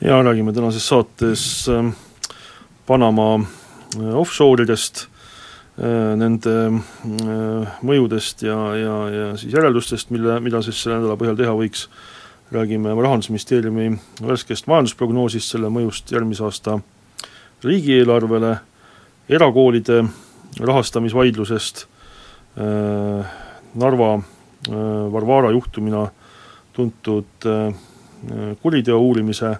ja räägime tänases saates ähm, Panama äh, offshore idest, äh, nende äh, mõjudest ja, ja, ja siis järeldustest, mille, mida siis selle nädala põhjal teha võiks, räägime Rahandusministeeriumi värskest majandusprognoosist, selle mõjust järgmise aasta riigieelarvele, erakoolide rahastamisvaidlusest, Narva Varvara juhtumina tuntud kuriteo uurimise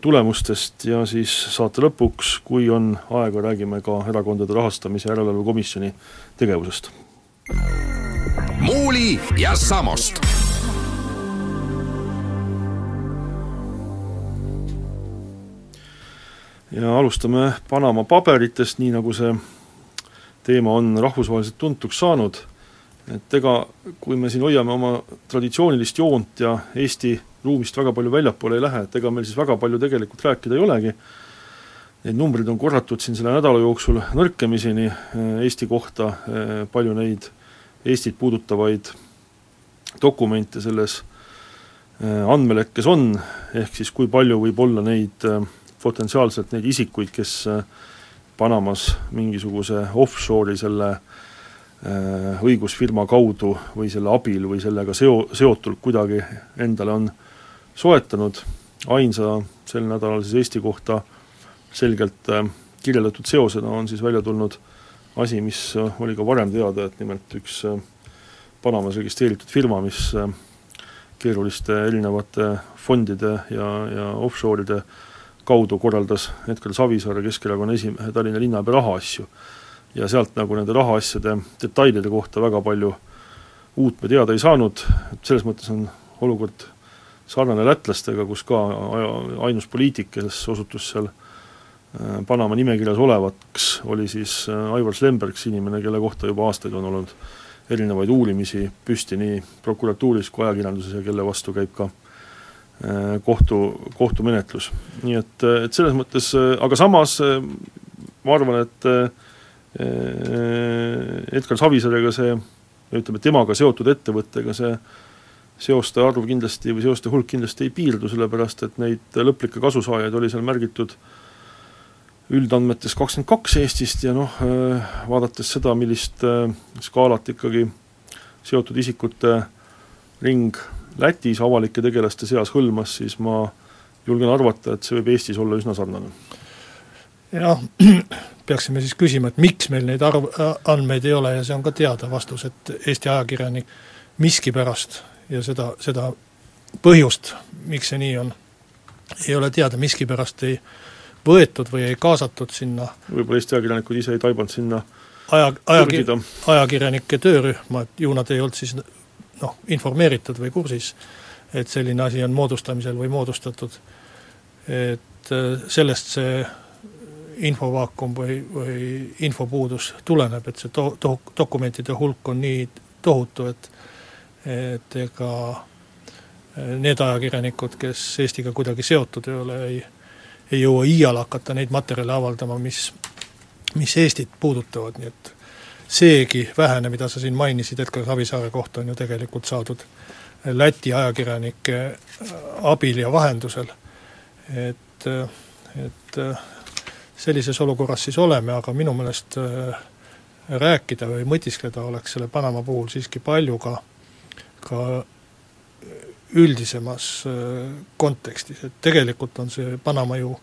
tulemustest ja siis saate lõpuks, kui on aega, räägime ka Erakondade Rahastamise Järelevalve Komisjoni tegevusest. muuli ja Samost. ja alustame Panama paberitest, nii nagu see teema on rahvusvaheliselt tuntuks saanud, et ega kui me siin hoiame oma traditsioonilist joont ja Eesti ruumist väga palju väljapoole ei lähe, et ega meil siis väga palju tegelikult rääkida ei olegi, neid numbreid on korratud siin selle nädala jooksul nõrkemiseni eh, Eesti kohta, eh, palju neid Eestit puudutavaid dokumente selles eh, andmelekkes on, ehk siis kui palju võib olla neid potentsiaalselt neid isikuid, kes Panamas mingisuguse offshore'i selle õigusfirma kaudu või selle abil või sellega seo-, seotult kuidagi endale on soetanud, ainsa sel nädalal siis Eesti kohta selgelt äh, kirjeldatud seosena on siis välja tulnud asi, mis äh, oli ka varem teada, et nimelt üks äh, Panamas registreeritud firma, mis keeruliste erinevate fondide ja, ja offshore'ide kaudu korraldas Edgar Savisaare, Keskerakonna esimehe, Tallinna linnapea rahaasju. Ja sealt nagu nende rahaasjade detailide kohta väga palju uut me teada ei saanud, et selles mõttes on olukord sarnane lätlastega, kus ka ainus poliitik, kes osutus seal äh, Panama nimekirjas olevaks, oli siis äh, Aivar Slembergs, inimene, kelle kohta juba aastaid on olnud erinevaid uurimisi püsti nii prokuratuuris kui ajakirjanduses ja kelle vastu käib ka äh, kohtu, kohtumenetlus. nii et, et selles mõttes, aga samas ma arvan, et Edgar Savisaarega see, ütleme, temaga seotud ettevõttega see seoste arv kindlasti või seoste hulk kindlasti ei piirdu, sellepärast et neid lõplikke kasusaajaid oli seal märgitud üldandmetes kakskümmend kaks Eestist ja noh, vaadates seda, millist äh, skaalat ikkagi seotud isikute ring Lätis avalike tegelaste seas hõlmas, siis ma julgen arvata, et see võib Eestis olla üsna sarnane. Jah, peaksime siis küsima, et miks meil neid arv, andmeid ei ole ja see on ka teada vastus, et Eesti ajakirjanik miskipärast ja seda, seda põhjust, miks see nii on, ei ole teada, miskipärast ei võetud või ei kaasatud sinna võib-olla Eesti ajakirjanikud ise ei taibanud sinna aja, ajakir-, ajakirjanike töörühma, et ju nad ei olnud siis noh, informeeritud või kursis, et selline asi on moodustamisel või moodustatud. et äh, sellest see infovaakum või, või infopuudus tuleneb, et see to-, to-, dokumentide hulk on nii tohutu, et et ega eh, need ajakirjanikud, kes Eestiga kuidagi seotud ei ole, ei ei jõua iial hakata neid materjale avaldama, mis, mis Eestit puudutavad, nii et seegi vähene, mida sa siin mainisid Edgar Savisaare kohta, on ju tegelikult saadud Läti ajakirjanike abil ja vahendusel. et, et sellises olukorras siis oleme, aga minu meelest eh, rääkida või mõtiskleda oleks selle Panama puhul siiski palju ka ka üldisemas äh, kontekstis, et tegelikult on see Panama ju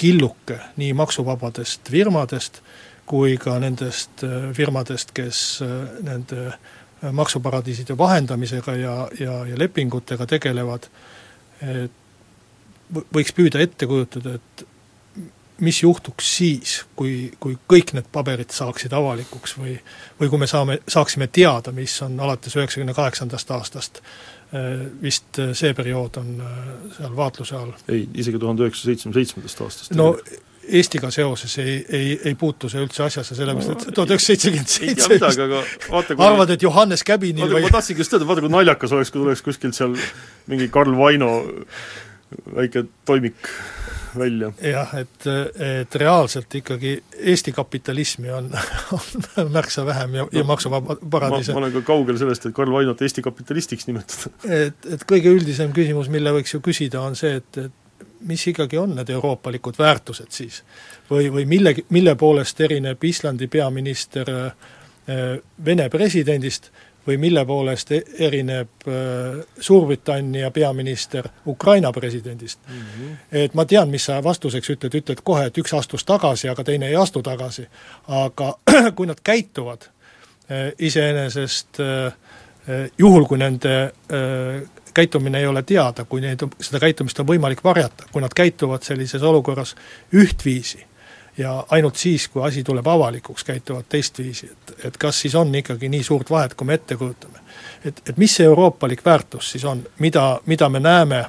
killuke nii maksuvabadest firmadest kui ka nendest äh, firmadest, kes äh, nende maksuparadiiside vahendamisega ja, ja, ja lepingutega tegelevad, et võiks püüda ette kujutada, et mis juhtuks siis, kui, kui kõik need paberid saaksid avalikuks või või kui me saame, saaksime teada, mis on alates üheksakümne kaheksandast aastast, vist see periood on seal vaatluse all. ei, isegi tuhande üheksasaja seitsmekümne seitsmendast aastast. no Eestiga seoses ei, ei, ei puutu see üldse asjasse, sellepärast et tuhat üheksasada seitsekümmend seitse kui arvad, et Johannes Käbinil vaata, või ma tahtsingi just öelda, vaata kui naljakas oleks, kui tuleks kuskilt seal mingi Karl Vaino väike toimik välja. jah, et, et reaalselt ikkagi Eesti kapitalismi on, on märksa vähem ja no,, ja maksuvaba paradiise. ma olen ka kaugel sellest, et Karl Vainot Eesti kapitalistiks nimetada. et, et kõige üldisem küsimus, mille võiks ju küsida, on see, et, et mis ikkagi on need euroopalikud väärtused siis? või, või mille, mille poolest erineb Islandi peaminister äh, Vene presidendist või mille poolest e-, erineb äh, Suurbritannia peaminister Ukraina presidendist mm. -hmm. Et ma tean, mis sa vastuseks ütled, ütled kohe, et üks astus tagasi, aga teine ei astu tagasi. aga kui nad käituvad äh, iseenesest juhul, kui nende käitumine ei ole teada, kui neid, seda käitumist on võimalik varjata, kui nad käituvad sellises olukorras ühtviisi ja ainult siis, kui asi tuleb avalikuks, käituvad teistviisi, et, et kas siis on ikkagi nii suurt vahet, kui me ette kujutame. et, et mis see euroopalik väärtus siis on, mida, mida me näeme,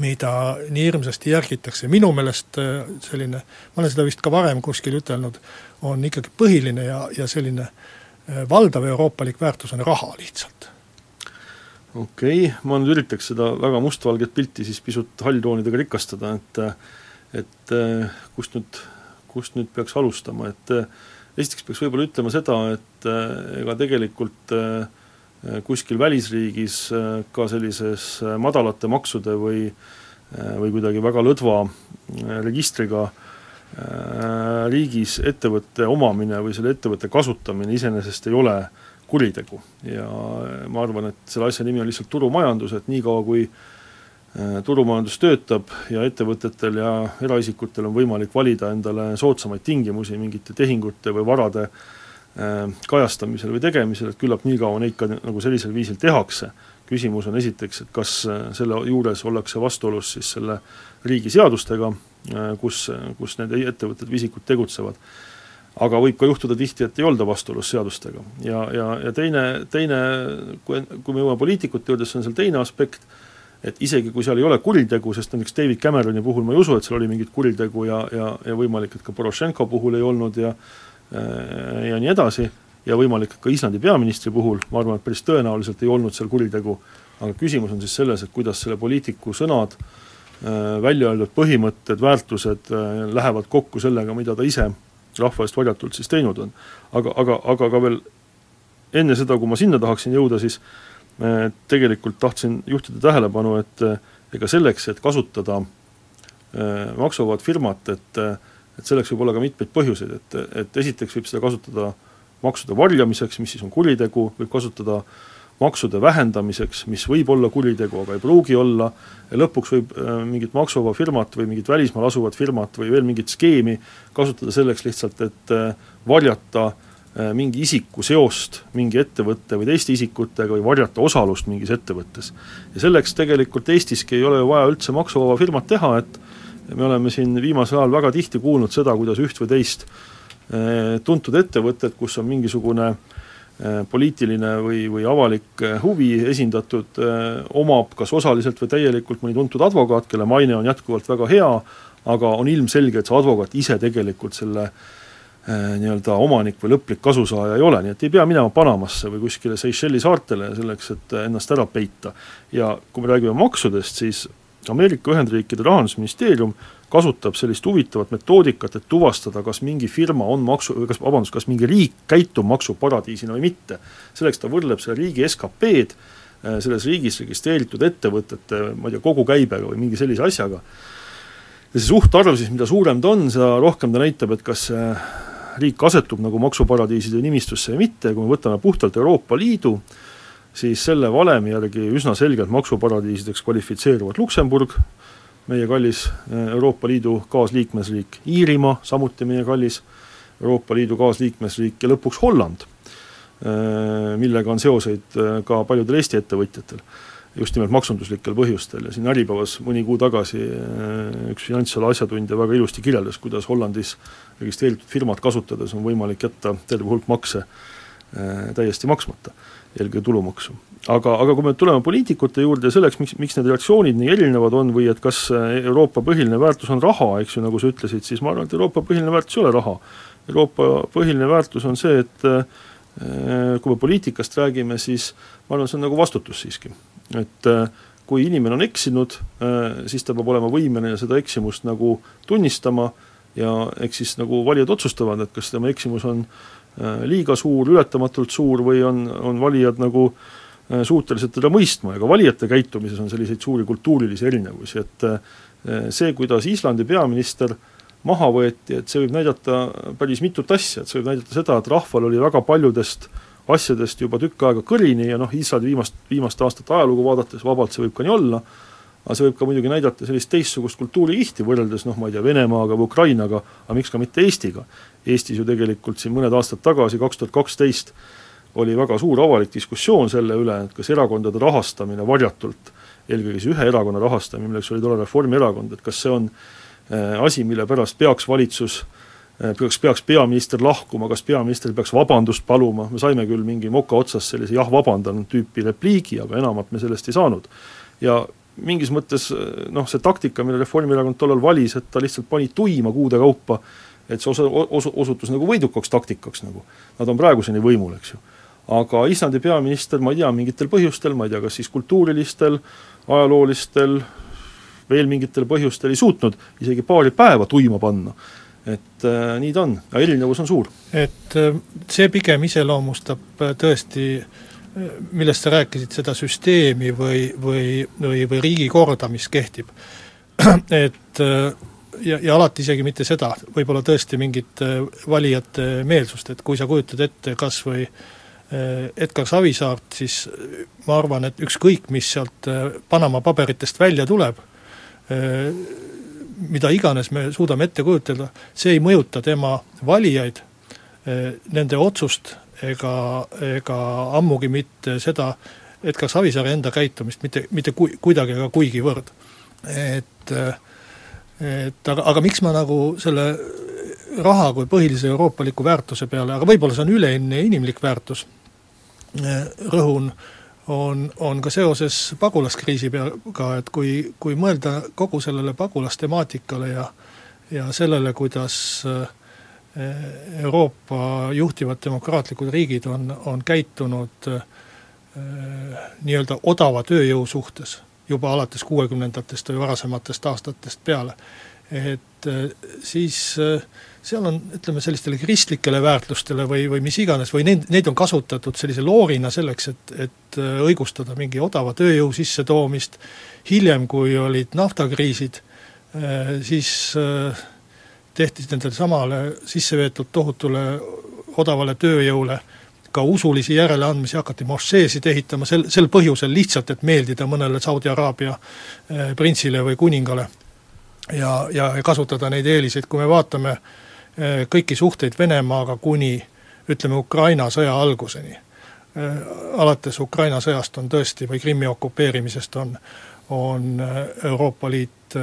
mida nii hirmsasti järgitakse, minu meelest äh, selline, ma olen seda vist ka varem kuskil ütelnud, on ikkagi põhiline ja, ja selline äh, valdav euroopalik väärtus on raha lihtsalt okei okay., ma nüüd üritaks seda väga mustvalget pilti siis pisut halltoonidega rikastada, et et kust nüüd, kust nüüd peaks alustama, et esiteks peaks võib-olla ütlema seda, et ega tegelikult kuskil välisriigis ka sellises madalate maksude või või kuidagi väga lõdva registriga riigis ettevõtte omamine või selle ettevõtte kasutamine iseenesest ei ole äh, kuritegu. Ja ma arvan, et selle asja nimi on lihtsalt turumajandus, et niikaua, kui äh, turumajandus töötab ja ettevõtetel ja eraisikutel on võimalik valida endale soodsamaid tingimusi mingite tehingute või varade äh, kajastamisel või tegemisel, et küllap niikaua neid ka nagu sellisel viisil tehakse. küsimus on esiteks, et kas äh, selle juures ollakse vastuolus siis selle riigi seadustega, kus, kus need ettevõtted või isikud tegutsevad aga võib ka juhtuda tihti, et ei olda vastuolus seadustega. ja, ja, ja teine, teine, kui, kui me jõuame poliitikute juurde, siis on seal teine aspekt, et isegi kui seal ei ole kuritegu, sest näiteks David Cameroni puhul ma ei usu, et seal oli mingit kuritegu ja, ja, ja võimalik, et ka Porošenko puhul ei olnud ja ja nii edasi, ja võimalik, et ka Islandi peaministri puhul, ma arvan, et päris tõenäoliselt ei olnud seal kuritegu, aga küsimus on siis selles, et kuidas selle poliitiku sõnad, välja öeldud põhimõtted, väärtused lähevad kokku sellega, mida ta ise rahva eest varjatult siis teinud on. aga, aga, aga ka veel enne seda, kui ma sinna tahaksin jõuda, siis äh, tegelikult tahtsin juhtida tähelepanu, et äh, ega selleks, et kasutada äh, maksuvabat firmat, et et selleks võib olla ka mitmeid põhjuseid, et, et esiteks võib seda kasutada maksude varjamiseks, mis siis on kuritegu, võib kasutada äh, maksude vähendamiseks, mis võib olla kuritegu, aga ei pruugi olla, ja lõpuks võib äh, mingit maksuvaba firmat või mingit välismaal asuvat firmat või veel mingit skeemi kasutada selleks lihtsalt, et äh, varjata äh, mingi isiku seost mingi ettevõtte või teiste isikutega või varjata osalust mingis ettevõttes. ja selleks tegelikult Eestiski ei ole ju vaja üldse maksuvaba firmat teha, et me oleme siin viimasel ajal väga tihti kuulnud seda, kuidas üht või teist tuntud ettevõtet, kus on mingisugune äh, Äh, poliitiline või, või avalik äh, huvi esindatud, äh, omab kas osaliselt või täielikult mõni tuntud advokaat, kelle maine on jätkuvalt väga hea, aga on ilmselge, et see advokaat ise tegelikult selle nii-öelda omanik või lõplik kasusaaja ei ole, nii et ei pea minema Panamasse või kuskile Seychelli saartele selleks, et ennast ära peita. ja kui me räägime maksudest, siis Ameerika Ühendriikide rahandusministeerium kasutab sellist huvitavat metoodikat, et tuvastada, kas mingi firma on maksu, kas vabandust, kas mingi riik käitub maksuparadiisina või mitte. selleks ta võrdleb selle riigi SKP-d äh, selles riigis registreeritud ettevõtete, ma ei tea, kogukäibega või mingi sellise asjaga, ja see suhtarv siis, mida suurem ta on, seda rohkem ta näitab, et kas riik asetub nagu maksuparadiiside nimistusse või mitte, kui me võtame puhtalt Euroopa Liidu, siis selle valemi järgi üsna selgelt maksuparadiisideks kvalifitseeruvad Luksemburg, meie kallis eh, Euroopa Liidu kaasliikmesriik Iirimaa, samuti meie kallis Euroopa Liidu kaasliikmesriik ja lõpuks Holland, eh, millega on seoseid eh, ka paljudel Eesti ettevõtjatel. Just nimelt maksunduslikel põhjustel ja siin Äripäevas mõni kuu tagasi üks finantsala asjatundja väga ilusti kirjeldas, kuidas Hollandis registreeritud firmat kasutades on võimalik jätta terve hulk makse täiesti maksmata, eelkõige tulumaksu aga, aga kui me tuleme poliitikute juurde ja selleks, miks, miks need reaktsioonid nii erinevad on või et kas Euroopa põhiline väärtus on raha, eks ju, nagu sa ütlesid, siis ma arvan, et Euroopa põhiline väärtus ei ole raha. Euroopa põhiline väärtus on see, et kui me poliitikast räägime, siis ma arvan, see on nagu vastutus siiski. Et eh, kui inimene on eksinud, eh, siis ta peab olema võimeline seda eksimust nagu tunnistama ja eks siis nagu valijad otsustavad, et kas tema eksimus on liiga suur, ületamatult suur või on, on valijad nagu äh, Äh, suutelised teda mõistma. Ja ka valijate käitumises on selliseid suuri kultuurilisi erinevusi, et äh, see, kuidas Islandi peaminister maha võeti, et see võib näidata päris mitut asja, et see võib näidata seda, et rahval oli väga paljudest asjadest juba tükk aega kõrini ja noh, Islandi viimast, viimaste aastate ajalugu vaadates vabalt see võib ka nii olla, aga see võib ka muidugi näidata sellist teistsugust kultuurikihti võrreldes noh, ma ei tea, Venemaaga või Ukrainaga, aga miks ka mitte Eestiga. Eestis ju tegelikult siin mõned aastad tagasi, kaks tuhat kaksteist, oli väga suur avalik diskussioon selle üle, et kas erakondade rahastamine varjatult, eelkõige siis ühe erakonna rahastamine, milleks oli tollal Reformierakond, et kas see on äh, asi, mille pärast peaks valitsus äh, peaks, peaks peaminister lahkuma, kas peaminister peaks vabandust paluma, me saime küll mingi moka otsas sellise jah, vabandan tüüpi repliigi, aga enamat me sellest ei saanud. ja mingis mõttes äh, noh, see taktika, mille Reformierakond tollal valis, et ta lihtsalt pani tuima kuude kaupa, et see osa, osu-, osutus nagu võidukaks taktikaks nagu. Nad on praeguseni võimul, eks ju aga Islandi peaminister, ma ei tea, mingitel põhjustel, ma ei tea, kas siis kultuurilistel, ajaloolistel, veel mingitel põhjustel ei suutnud isegi paari päeva tuima panna. Et äh, nii ta on, aga erinevus on suur. et äh, see pigem iseloomustab äh, tõesti äh, millest sa rääkisid, seda süsteemi või, või, või, või riigikorda, mis kehtib. et ja, ja alati isegi mitte seda, võib-olla tõesti mingit valijate meelsust, et kui sa kujutad ette kas või Edgar Savisaart, siis ma arvan, et ükskõik, mis sealt Panama paberitest välja tuleb, mida iganes me suudame ette kujutada, see ei mõjuta tema valijaid, nende otsust ega, ega ammugi mitte seda Edgar Savisaare enda käitumist mitte, mitte ku-, kuidagi ega kuigivõrd. et, et aga, aga miks ma nagu selle raha kui põhilise euroopaliku väärtuse peale, aga võib-olla see on üleilmne inimlik väärtus rõhun, on, on ka seoses pagulaskriisi peaga, et kui, kui mõelda kogu sellele pagulastemaatikale ja ja sellele, kuidas eh, Euroopa juhtivad demokraatlikud riigid on, on käitunud äh, nii-öelda odava tööjõu suhtes juba alates kuuekümnendatest või varasematest aastatest peale. Et äh, siis äh, seal on, ütleme, sellistele kristlikele väärtustele või, või mis iganes, või neid, neid on kasutatud sellise loorina selleks, et, et äh, õigustada mingi odava tööjõu sissetoomist, hiljem, kui olid naftakriisid, siis tehti nendele samale sisse veetud tohutule odavale tööjõule ka usulisi järeleandmisi, hakati mošeesid ehitama sel, sel põhjusel lihtsalt, et meeldida mõnele Saudi Araabia printsile või kuningale. Ja, ja kasutada neid eeliseid, kui me vaatame Äh, kõiki suhteid Venemaaga kuni ütleme, Ukraina sõja alguseni. Äh, alates Ukraina sõjast on tõesti, või Krimmi okupeerimisest on, on äh, Euroopa Liit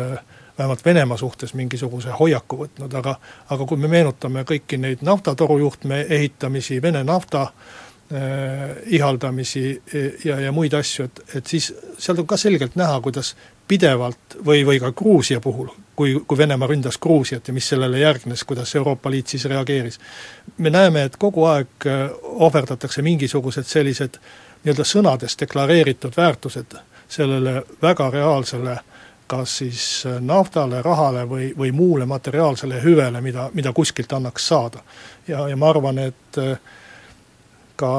vähemalt Venemaa suhtes mingisuguse hoiaku võtnud, aga aga kui me meenutame kõiki neid naftatorujuhtme ehitamisi, Vene nafta äh, ihaldamisi ja, ja muid asju, et, et siis sealt on ka selgelt näha, kuidas pidevalt või, või ka Gruusia puhul, kui, kui Venemaa ründas Gruusiat ja mis sellele järgnes, kuidas Euroopa Liit siis reageeris. me näeme, et kogu aeg äh, ohverdatakse mingisugused sellised nii-öelda sõnades deklareeritud väärtused sellele väga reaalsele kas siis äh, naftale, rahale või, või muule materiaalsele hüvele, mida, mida kuskilt annaks saada. ja, ja ma arvan, et äh, ka,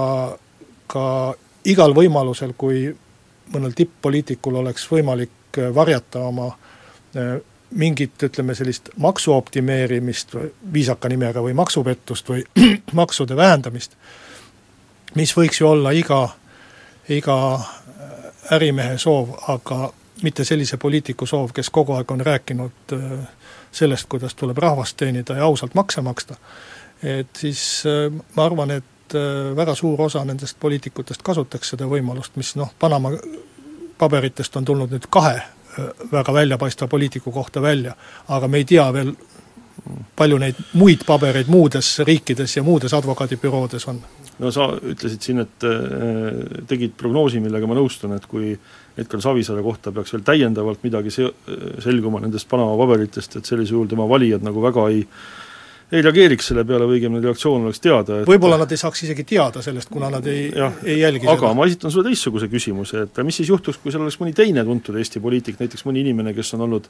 ka igal võimalusel, kui mõnel tipp-poliitikul oleks võimalik varjata oma mingit, ütleme sellist maksuoptimeerimist viisaka nimega või maksupettust või maksude vähendamist, mis võiks ju olla iga, iga ärimehe soov, aga mitte sellise poliitiku soov, kes kogu aeg on rääkinud äh, sellest, kuidas tuleb rahvast teenida ja ausalt makse maksta. et siis äh, ma arvan, et äh, väga suur osa nendest poliitikutest kasutaks seda võimalust, mis noh, Panama paberitest on tulnud nüüd kahe väga väljapaistva poliitiku kohta välja, aga me ei tea veel, palju neid muid pabereid muudes riikides ja muudes advokaadibüroodes on? no sa ütlesid siin, et tegid prognoosi, millega ma nõustun, et kui Edgar Savisaare kohta peaks veel täiendavalt midagi se-, selguma nendest Panama paberitest, et sellisel juhul tema valijad nagu väga ei ei reageeriks selle peale või õigemini reaktsioon oleks teada, et võib-olla nad ei saaks isegi teada sellest, kuna nad ei, ei jälgi aga seda. ma esitan sulle teistsuguse küsimuse, et mis siis juhtuks, kui seal oleks mõni teine tuntud Eesti poliitik, näiteks mõni inimene, kes on olnud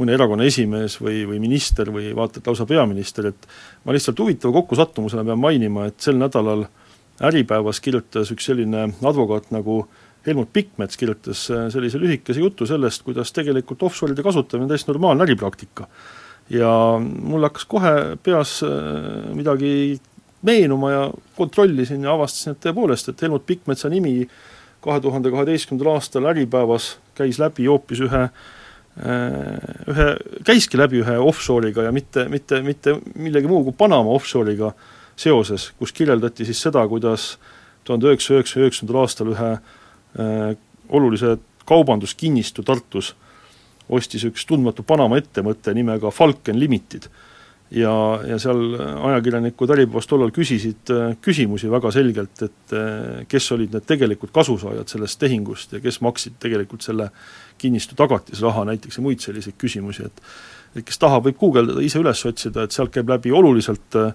mõne erakonna esimees või, või minister või vaata et lausa peaminister, et ma lihtsalt huvitava kokkusattumusena pean mainima, et sel nädalal Äripäevas kirjutas üks selline advokaat nagu Helmut Pikmets kirjutas sellise lühikese jutu sellest, kuidas tegelikult offshore'ide kasutamine on täiesti normaalne äripraktika ja mul hakkas kohe peas äh, midagi meenuma ja kontrollisin ja avastasin, et tõepoolest, et Helmut Pikkmetsa nimi kahe tuhande kaheteistkümnendal aastal Äripäevas käis läbi hoopis ühe äh, ühe, käiski läbi ühe offshore'iga ja mitte, mitte, mitte millegi muu kui Panama offshore'iga seoses, kus kirjeldati siis seda, kuidas tuhande üheksasaja üheksakümne üheksandal aastal ühe äh, olulise kaubanduskinnistu Tartus äh, ostis üks tundmatu Panama ettevõte nimega Falcon Limited. ja, ja seal ajakirjanikud Äripäevas tollal küsisid äh, küsimusi väga selgelt, et äh, kes olid need tegelikud kasusaajad sellest tehingust ja kes maksid tegelikult selle kinnistu tagatisraha näiteks ja muid selliseid küsimusi, et et kes tahab, võib guugeldada, ise üles otsida, et sealt käib läbi oluliselt äh,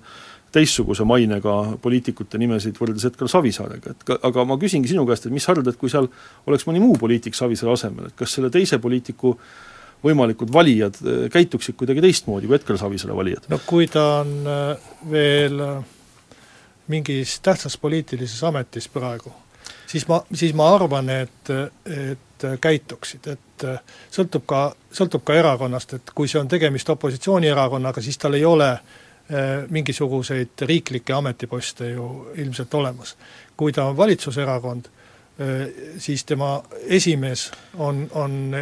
teistsuguse mainega poliitikute nimesid võrreldes Edgar Savisaarega, et ka, aga ma küsingi sinu käest, et mis sa arvad, et kui seal oleks mõni muu poliitik Savisaare asemel, et kas selle teise poliitiku võimalikud valijad äh, käituksid kuidagi teistmoodi kui Edgar Savisaare valijad? no kui ta on äh, veel äh, mingis tähtsas poliitilises ametis praegu, siis ma, siis ma arvan, et, et käituksid, et sõltub ka, sõltub ka erakonnast, et kui see on tegemist opositsioonierakonnaga, siis tal ei ole mingisuguseid riiklikke ametiposte ju ilmselt olemas. kui ta on valitsuserakond, siis tema esimees on, on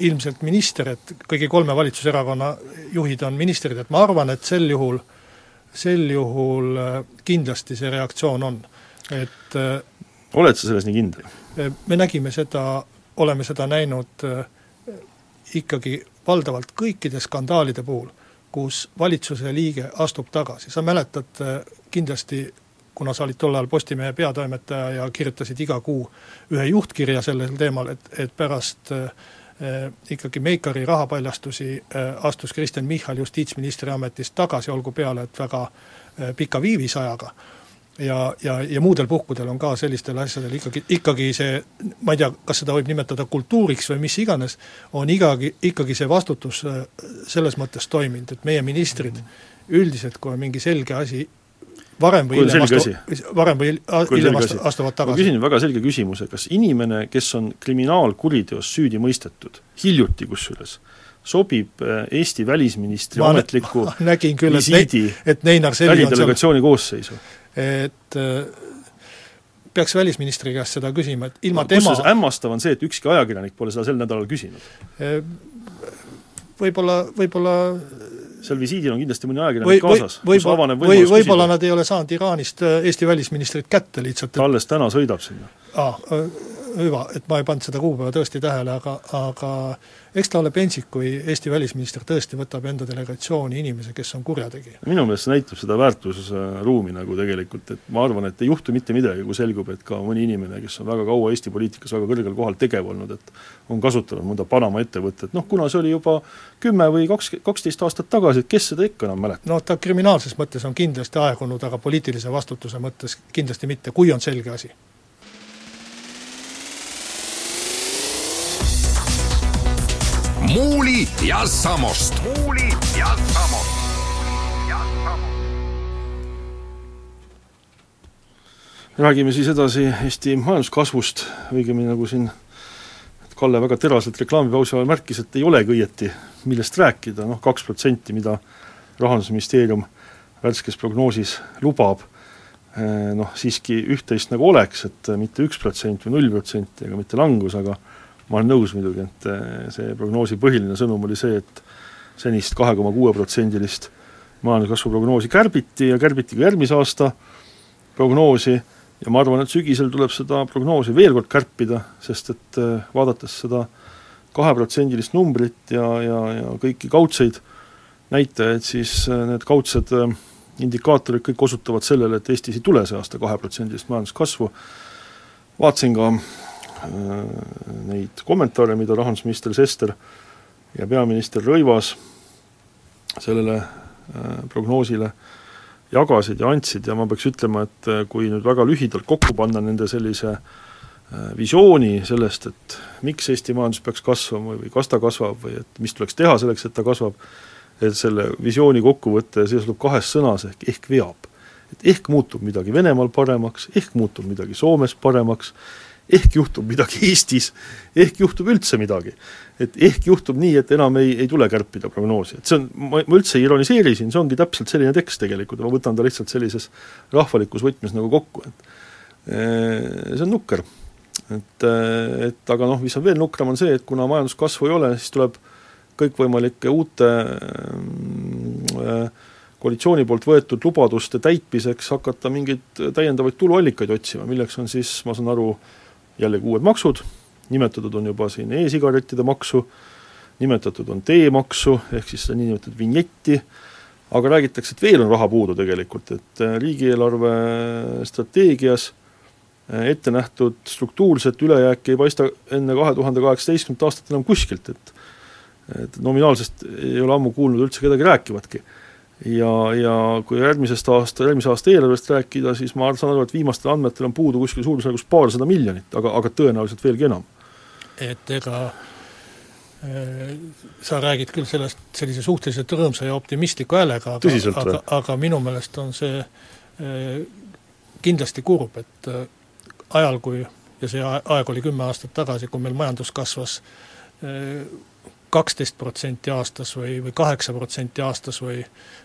ilmselt minister, et kõigi kolme valitsuserakonna juhid on ministrid, et ma arvan, et sel juhul, sel juhul äh, kindlasti see reaktsioon on, et äh, oled sa selles nii kindel? Äh, me nägime seda, oleme seda näinud ikkagi valdavalt kõikide skandaalide puhul, kus valitsuse liige astub tagasi, sa mäletad kindlasti, kuna sa olid tol ajal Postimehe peatoimetaja ja kirjutasid iga kuu ühe juhtkirja sellel teemal, et, et pärast äh, Äh, ikkagi Meikari rahapaljastusi äh, astus Kristen Michal justiitsministri ametist tagasi, olgu peale, et väga äh, pika viivisajaga. Ja, ja, ja muudel puhkudel on ka sellistel asjadel ikkagi, ikkagi see, ma ei tea, kas seda võib nimetada kultuuriks või mis iganes, on igagi, ikkagi see vastutus selles mõttes toiminud, et meie ministrid üldiselt, kui on mingi selge asi varem või hiljem astu-, varem või hiljem astu-, astuvad tagasi. ma küsin väga selge küsimuse, kas inimene, kes on kriminaalkuriteos süüdi mõistetud, hiljuti kusjuures, sobib äh, Eesti välisministri ma ametliku ma nägin küll, et ne-, et Neinar Selli on seal koosseisu? Et äh, peaks välisministri käest seda küsima, et ilma no, tema hämmastav on see, et ükski ajakirjanik pole seda sel nädalal küsinud? Äh, võib-olla, võib-olla seal visiidil on kindlasti mõni ajakirjanik kaasas, kus avaneb võimalus või võib-olla nad ei ole saanud Iraanist äh, Eesti välisministrit kätte lihtsalt ta alles täna sõidab sinna. aa, hüva, et ma ei pannud seda kuupäeva tõesti tähele, aga, aga eks ta ole pentsik, kui Eesti välisminister tõesti võtab enda delegatsiooni inimese, kes on kurjategija. minu meelest see näitab seda väärtusruumi nagu tegelikult, et ma arvan, et ei juhtu mitte midagi, kui selgub, et ka mõni inimene, kes on väga kaua Eesti poliitikas väga kõrgel kohal tegev olnud, et on kasutanud mõnda Panama ettevõtet, noh kuna see oli juba kümme või kaks, kaksteist aastat tagasi, et kes seda ikka enam mäletab? no ta kriminaalses mõttes on kindlasti aegunud, aga poliitilise vastutuse mõttes kindlasti mitte, kui on selge asi Muuli ja Samost. muuli ja Samost. räägime siis edasi Eesti majanduskasvust, õigemini nagu siin Kalle väga teraselt reklaamipausi ajal märkis, et ei olegi õieti, millest rääkida, noh kaks protsenti, mida Rahandusministeerium värskes prognoosis lubab, eh, noh siiski üht-teist nagu oleks, et mitte üks protsent või null protsenti ega mitte langus, aga ma olen nõus muidugi, et eh, see prognoosi põhiline sõnum oli see, et senist kahe koma kuue protsendilist majanduskasvu prognoosi kärbiti ja kärbiti ka järgmise aasta prognoosi. Ja ma arvan, et sügisel tuleb seda prognoosi veel kord kärpida, sest et äh, vaadates seda kaheprotsendilist numbrit ja, ja, ja kõiki kaudseid näitajaid, siis äh, need kaudsed äh, indikaatorid kõik osutavad sellele, et Eestis ei tule see aasta kaheprotsendilist majanduskasvu, vaatasin ka neid kommentaare, mida rahandusminister Sester ja peaminister Rõivas sellele prognoosile äh, jagasid ja andsid ja ma peaks ütlema, et äh, kui nüüd väga lühidalt kokku panna nende sellise äh, visiooni sellest, et miks Eesti majandus peaks kasvama või kas ta kasvab või et mis tuleks teha selleks, et ta kasvab, et selle visiooni kokkuvõte seisneb kahes sõnas ehk ehk veab. et ehk muutub midagi Venemaal paremaks, ehk muutub midagi Soomes paremaks, ehk juhtub midagi Eestis, ehk juhtub üldse midagi. et ehk juhtub nii, et enam ei, ei tule kärpida prognoosi, et see on, ma, ma üldse ei ironiseeri siin, see ongi täpselt selline tekst tegelikult ja ma võtan ta lihtsalt sellises rahvalikus võtmes nagu kokku, et eh, see on nukker. et, eh, et aga noh, mis on veel nukram, on see, et kuna majanduskasvu ei ole, siis tuleb kõikvõimalike uute äh, koalitsiooni poolt võetud lubaduste täitmiseks hakata mingeid täiendavaid tuluallikaid otsima, milleks on siis, ma saan aru, jällegi uued maksud, nimetatud on juba siin e-sigarettide maksu, nimetatud on teemaksu, ehk siis seda niinimetatud vinjetti, aga räägitakse, et veel on raha puudu tegelikult, et äh, riigieelarve strateegias äh, ette nähtud struktuurset ülejääki ei paista enne kahe tuhande kaheksateistkümnendat aastat enam kuskilt, et et nominaalsest ei ole ammu kuulnud üldse kedagi rääkivatki ja, ja kui järgmisest aasta, järgmise aasta eelarvest rääkida, siis ma saan aru, et viimastel andmetel on puudu kuskil suurusjärgus paarsada miljonit, aga, aga tõenäoliselt veelgi enam. et ega äh, sa räägid küll sellest sellise suhteliselt rõõmsa ja optimistliku häälega, aga, aga, aga minu meelest on see äh, kindlasti kurb, et äh, ajal, kui ja see aeg oli kümme aastat tagasi, kui meil majandus kasvas kaksteist protsenti aastas või, või kaheksa protsenti aastas või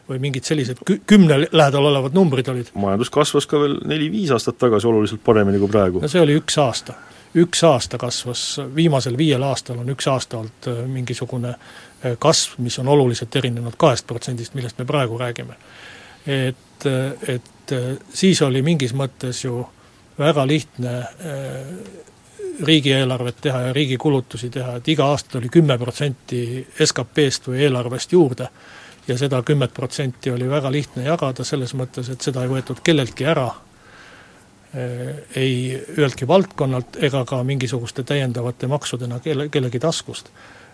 või mingid sellised kü-, kümne lähedal olevad numbrid olid. majandus kasvas ka veel neli-viis aastat tagasi oluliselt paremini kui praegu. no see oli üks aasta. üks aasta kasvas, viimasel viiel aastal on üks aasta olnud äh, mingisugune äh, kasv, mis on oluliselt erinenud kahest protsendist, millest me praegu räägime. et, äh, et siis oli mingis mõttes ju väga lihtne riigieelarvet teha ja riigi kulutusi teha, et iga aasta tuli kümme protsenti SKP-st või eelarvest juurde ja seda kümmet protsenti oli väga lihtne jagada, selles mõttes, et seda ei võetud kelleltki ära, eh, ei üheltki valdkonnalt ega ka mingisuguste täiendavate maksudena kelle, kellegi taskust.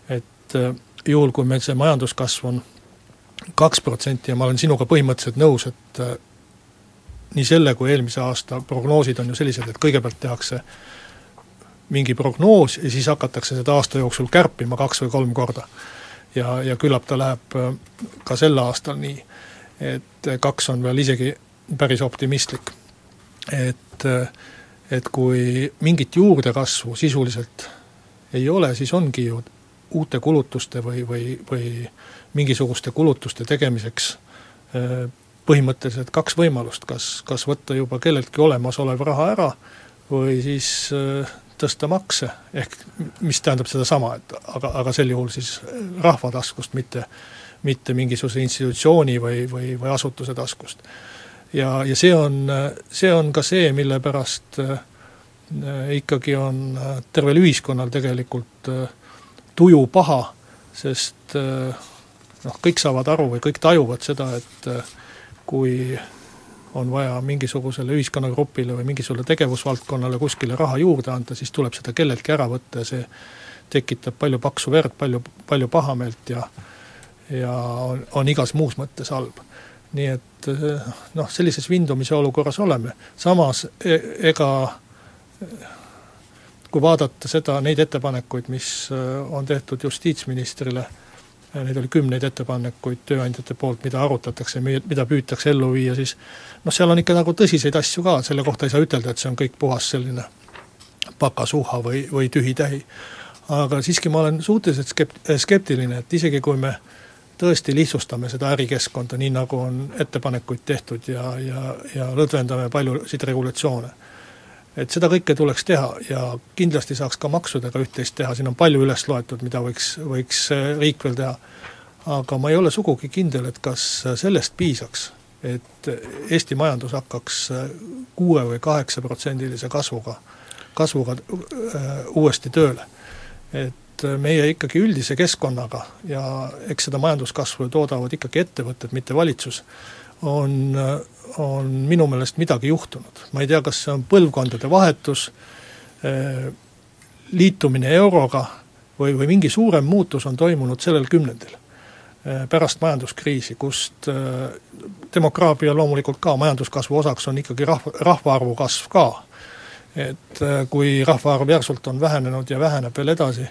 et eh, juhul, kui meil see majanduskasv on kaks protsenti ja ma olen sinuga põhimõtteliselt nõus, et eh, nii selle kui eelmise aasta prognoosid on ju sellised, et kõigepealt tehakse mingi prognoos ja siis hakatakse seda aasta jooksul kärpima kaks või kolm korda. ja, ja küllap ta läheb äh, ka sel aastal nii, et kaks on veel isegi päris optimistlik. et, äh, et kui mingit juurdekasvu sisuliselt ei ole, siis ongi ju uute kulutuste või, või, või mingisuguste kulutuste tegemiseks äh, põhimõtteliselt kaks võimalust, kas, kas võtta juba kelleltki olemasolev raha ära või siis tõsta makse, ehk mis tähendab sedasama, et aga, aga sel juhul siis rahva taskust, mitte mitte mingisuguse institutsiooni või, või, või asutuse taskust. ja, ja see on, see on ka see, mille pärast äh, ikkagi on äh, tervel ühiskonnal tegelikult äh, tuju paha, sest noh, kõik saavad aru või kõik tajuvad seda, et kui on vaja mingisugusele ühiskonnagrupile või mingisugusele tegevusvaldkonnale kuskile raha juurde anda, siis tuleb seda kelleltki ära võtta ja see tekitab palju paksu verd, palju, palju pahameelt ja ja on, on igas muus mõttes halb. nii et noh, sellises vindumise olukorras oleme, samas e, ega kui vaadata seda, neid ettepanekuid, mis on tehtud justiitsministrile neid oli kümneid ettepanekuid tööandjate poolt, mida arutatakse, mida püütakse ellu viia, siis noh, seal on ikka nagu tõsiseid asju ka, selle kohta ei saa ütelda, et see on kõik puhas selline pakasuha või, või tühi-tähi. aga siiski ma olen suhteliselt skept-, skeptiline, et isegi kui me tõesti lihtsustame seda ärikeskkonda, nii nagu on ettepanekuid tehtud ja, ja, ja lõdvendame paljusid regulatsioone et seda kõike tuleks teha ja kindlasti saaks ka maksudega üht-teist teha, siin on palju üles loetud, mida võiks, võiks riik veel teha. aga ma ei ole sugugi kindel, et kas sellest piisaks, et Eesti majandus hakkaks kuue või kaheksaprotsendilise kasvuga, kasvuga uuesti tööle. et meie ikkagi üldise keskkonnaga ja eks seda majanduskasvu toodavad ikkagi ettevõtted, mitte valitsus, on, on minu meelest midagi juhtunud. ma ei tea, kas see on põlvkondade vahetus, liitumine euroga või, või mingi suurem muutus on toimunud sellel kümnendil, äh, pärast majanduskriisi, kust äh, demograafia loomulikult ka majanduskasvu osaks on ikkagi rahva, rahvaarvu kasv ka. et kui rahvaarv järsult on vähenenud ja väheneb veel edasi,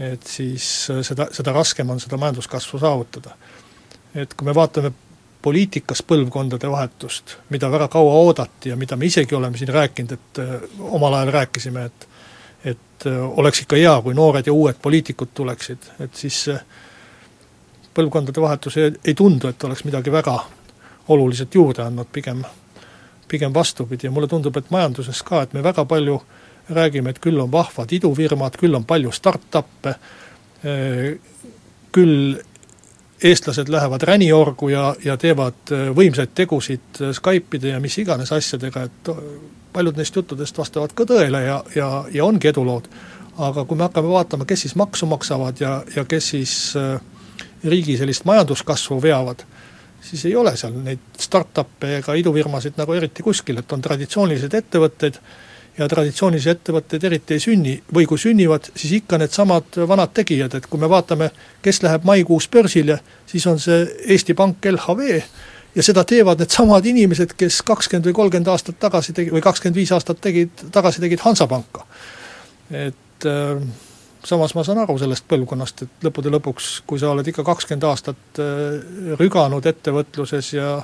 et siis seda, seda raskem on seda majanduskasvu saavutada. et kui me vaatame poliitikas põlvkondade vahetust, mida väga kaua oodati ja mida me isegi oleme siin rääkinud, et omal ajal rääkisime, et et äh, oleks ikka hea, kui noored ja uued poliitikud tuleksid, et siis põlvkondade vahetus ei, ei tundu, et oleks midagi väga oluliselt juurde andnud, pigem, pigem vastupidi. Ja mulle tundub, et majanduses ka, et me väga palju räägime, et küll on vahvad idufirmad, küll on palju startup'e, äh, küll eestlased lähevad räniorgu ja, ja teevad äh, võimsaid tegusid Skype'ide ja mis iganes asjadega, et paljud neist juttudest vastavad ka tõele ja, ja, ja ongi edulood. aga kui me hakkame vaatama, kes siis maksu maksavad ja, ja kes siis äh, riigi sellist majanduskasvu veavad, siis ei ole seal neid startup'e ega idufirmasid nagu eriti kuskil, et on traditsioonilised ettevõtted ja traditsioonilisi ettevõtteid eriti ei sünni või kui sünnivad, siis ikka needsamad vanad tegijad, et kui me vaatame, kes läheb maikuus börsile, siis on see Eesti Pank LHV ja seda teevad needsamad inimesed, kes kakskümmend või kolmkümmend aastat tagasi tegi, või kakskümmend viis aastat tegid, tagasi tegid Hansapanka. et äh, samas ma saan aru sellest põlvkonnast, et lõppude lõpuks, kui sa oled ikka kakskümmend aastat äh, rüganud ettevõtluses ja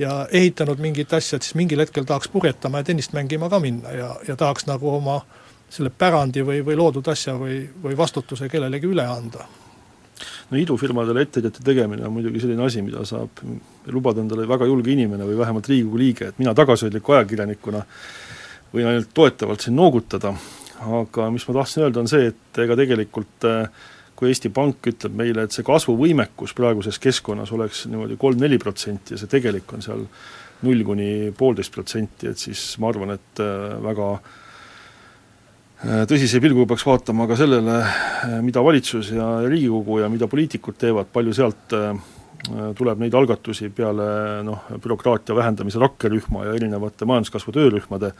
ja ehitanud mingit asja, et siis mingil hetkel tahaks purjetama ja tennist mängima ka minna ja, ja tahaks nagu oma selle pärandi või, või loodud asja või, või vastutuse kellelegi üle anda. No idufirmadele ettevõtjate tegemine on muidugi selline asi, mida saab lubada endale väga julge inimene või vähemalt Riigikogu liige, et mina tagasihoidliku ajakirjanikuna võin ainult toetavalt siin noogutada, aga mis ma tahtsin öelda, on see, et ega tegelikult kui Eesti Pank ütleb meile, et see kasvuvõimekus praeguses keskkonnas oleks niimoodi kolm-neli protsenti ja see tegelik on seal null kuni poolteist protsenti, et siis ma arvan, et väga äh, Äh, tõsise pilguga peaks vaatama ka sellele, äh, mida valitsus ja Riigikogu ja mida poliitikud teevad, palju sealt äh, tuleb neid algatusi peale noh, bürokraatia vähendamise rakkerühma ja erinevate majanduskasvu töörühmade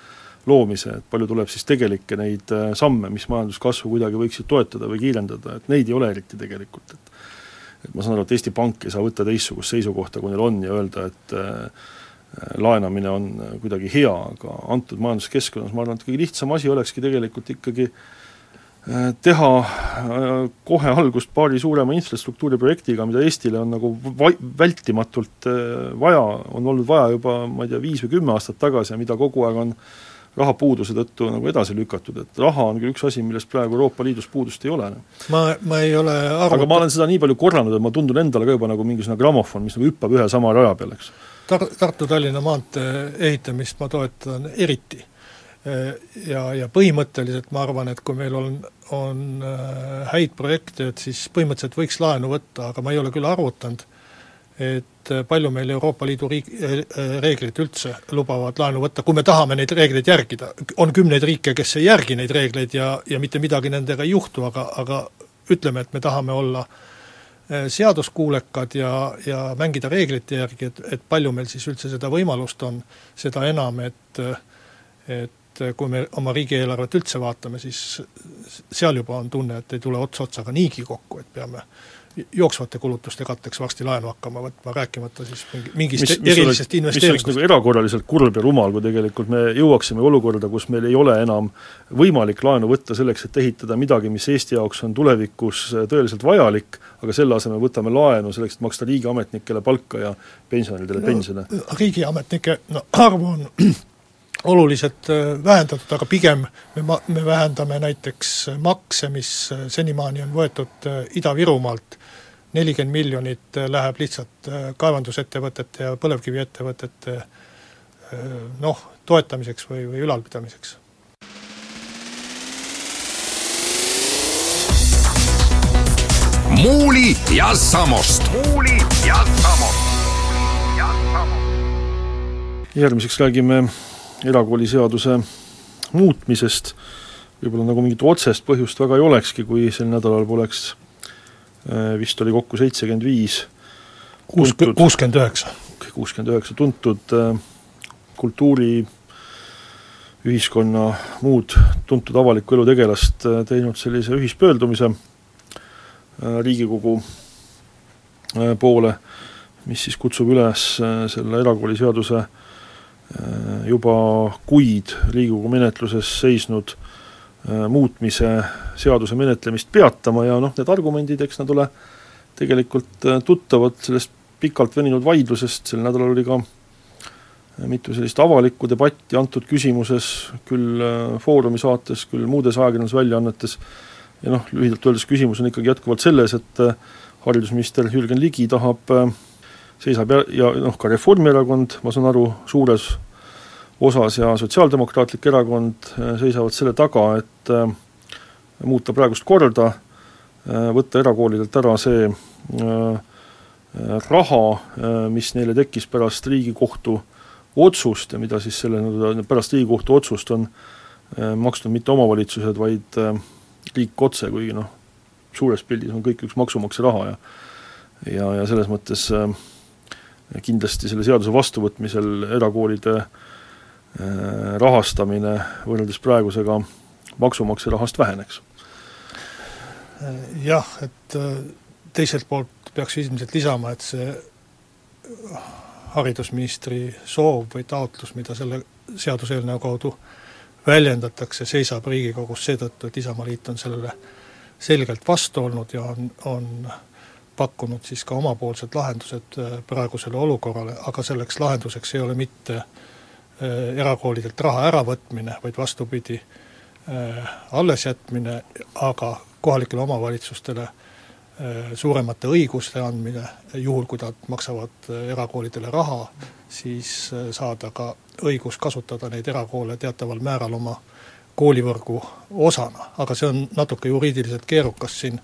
loomise, et palju tuleb siis tegelikke neid samme, mis majanduskasvu kuidagi võiksid toetada või kiirendada, et neid ei ole eriti tegelikult, et et ma saan aru, et Eesti Pank ei saa võtta teistsugust seisukohta, kui neil on, ja öelda, et äh, laenamine on kuidagi hea, aga antud majanduskeskkonnas ma arvan, et kõige lihtsam asi olekski tegelikult ikkagi äh, teha äh, kohe algust paari suurema infrastruktuuriprojektiga, mida Eestile on nagu va-, vältimatult äh, vaja, on olnud vaja juba ma ei tea, viis või kümme aastat tagasi ja mida kogu aeg on rahapuuduse tõttu nagu edasi lükatud, et raha on küll üks asi, millest praegu Euroopa Liidus puudust ei ole. ma, ma ei ole arvata... aga ma olen seda nii palju korranud, et ma tundun endale ka juba nagu mingisugune grammofon, mis nagu hüppab ühe sama raja peal, eks Tar-, Tartu-Tallinna maantee ehitamist ma toetan eriti. Ja, ja põhimõtteliselt ma arvan, et kui meil on, on äh, häid projekte, et siis põhimõtteliselt võiks laenu võtta, aga ma ei ole küll arvutanud, et palju meil Euroopa Liidu riik, äh, reeglid üldse lubavad laenu võtta, kui me tahame neid reegleid järgida. on kümneid riike, kes ei järgi neid reegleid ja, ja mitte midagi nendega ei juhtu, aga, aga ütleme, et me tahame olla Äh, seaduskuulekad ja, ja mängida reeglite järgi, et, et palju meil siis üldse seda võimalust on, seda enam, et et kui me oma riigieelarvet üldse vaatame, siis seal juba on tunne, et ei tule ots otsaga niigi kokku, et peame jooksvate kulutuste katteks varsti laenu hakkama võtma, rääkimata siis mingi, mingist mis, mis erilisest investeeringust. mis oleks nagu erakorraliselt kurb ja rumal, kui tegelikult me jõuaksime olukorda, kus meil ei ole enam võimalik laenu võtta selleks, et ehitada midagi, mis Eesti jaoks on tulevikus tõeliselt vajalik, aga selle asemel võtame laenu selleks, et maksta riigiametnikele palka ja pensionäridele no, pensione. riigiametnike no arvu on oluliselt äh, vähendatud, aga pigem me ma-, me vähendame näiteks makse, mis äh, senimaani on võetud äh, Ida-Virumaalt, nelikümmend miljonit läheb lihtsalt kaevandusettevõtete ja põlevkiviettevõtete noh, toetamiseks või, või ülalpidamiseks. muuli ja Samost. muuli ja Samost. ja Samost järgmiseks räägime erakooliseaduse muutmisest, võib-olla nagu mingit otsest põhjust väga ei olekski, kui sel nädalal poleks äh, vist oli kokku seitsekümmend viis kuuskümmend üheksa. kuuskümmend üheksa tuntud äh, kultuuri, ühiskonna muud tuntud avaliku elu tegelast äh, teinud sellise ühispöördumise Riigikogu poole, mis siis kutsub üles selle erakooliseaduse juba kuid Riigikogu menetluses seisnud muutmise seaduse menetlemist peatama ja noh, need argumendid, eks nad ole tegelikult tuttavad sellest pikalt veninud vaidlusest, sel nädalal oli ka mitu sellist avalikku debatti antud küsimuses, küll äh, Foorumi saates, küll muudes ajakirjandusväljaannetes, ja noh, lühidalt öeldes küsimus on ikkagi jätkuvalt selles, et äh, haridusminister Jürgen Ligi tahab, äh, seisab ja, ja noh, ka Reformierakond, ma saan aru, suures osas ja Sotsiaaldemokraatlik Erakond seisavad selle taga, et muuta praegust korda, võtta erakoolidelt ära see raha, mis neile tekkis pärast Riigikohtu otsust ja mida siis selle, pärast Riigikohtu otsust on äh, maksnud mitte omavalitsused, vaid äh, riik otse, kuigi noh, suures pildis on kõik üks maksumaksja raha ja ja, ja selles mõttes äh, kindlasti selle seaduse vastuvõtmisel erakoolide rahastamine võrreldes praegusega maksumaksja rahast väheneks. Jah, et teiselt poolt peaks ilmselt lisama, et see haridusministri soov või taotlus, mida selle seaduseelnõu kaudu väljendatakse, seisab Riigikogus seetõttu, et Isamaaliit on sellele selgelt vastu olnud ja on, on pakkunud siis ka omapoolsed lahendused äh, praegusele olukorrale, aga selleks lahenduseks ei ole mitte äh, erakoolidelt raha äravõtmine, vaid vastupidi, äh, allesjätmine, aga kohalikele omavalitsustele suuremate õiguste andmine, juhul kui nad maksavad erakoolidele raha, siis saada ka õigus kasutada neid erakoole teataval määral oma koolivõrgu osana, aga see on natuke juriidiliselt keerukas siin